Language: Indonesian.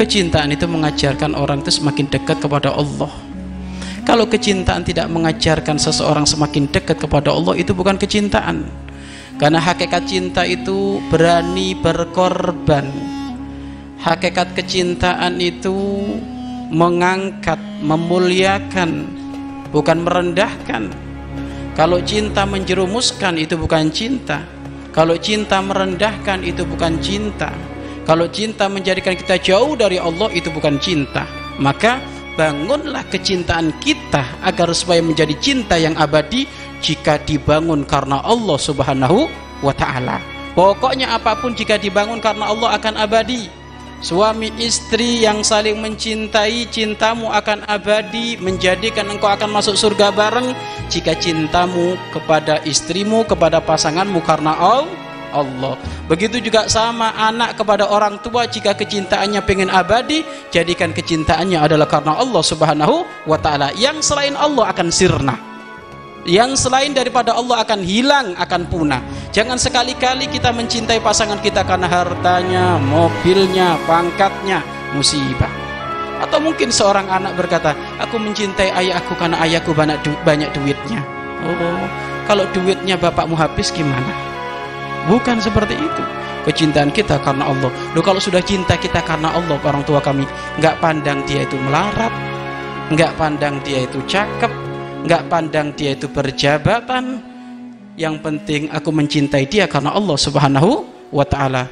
kecintaan itu mengajarkan orang itu semakin dekat kepada Allah. Kalau kecintaan tidak mengajarkan seseorang semakin dekat kepada Allah itu bukan kecintaan. Karena hakikat cinta itu berani berkorban. Hakikat kecintaan itu mengangkat memuliakan bukan merendahkan. Kalau cinta menjerumuskan itu bukan cinta. Kalau cinta merendahkan itu bukan cinta kalau cinta menjadikan kita jauh dari Allah itu bukan cinta. Maka bangunlah kecintaan kita agar supaya menjadi cinta yang abadi jika dibangun karena Allah subhanahu wa ta'ala. Pokoknya apa pun jika dibangun karena Allah akan abadi. Suami istri yang saling mencintai Cintamu akan abadi Menjadikan engkau akan masuk surga bareng. Jika cintamu kepada istrimu Kepada pasanganmu karena Allah Begitu juga sama anak kepada orang tua Jika kecintaannya pengen abadi Jadikan kecintaannya adalah karena Allah subhanahu wa ta'ala. Yang selain Allah akan sirna. Yang selain daripada Allah akan hilang akan punah. Jangan sekali-kali kita mencintai pasangan kita karena hartanya mobilnya pangkatnya musibah. Atau mungkin seorang anak berkata aku mencintai ayahku karena ayahku banyak, banyak duitnya. Oh kalau duitnya bapakmu habis gimana bukan seperti itu. Kecintaan kita karena Allah. Loh kalau sudah cinta kita karena Allah orang tua kami nggak pandang dia itu melarat nggak pandang dia itu cakep nggak pandang dia itu berjabatan. Yang penting aku mencintai dia karena Allah subhanahu wa ta'ala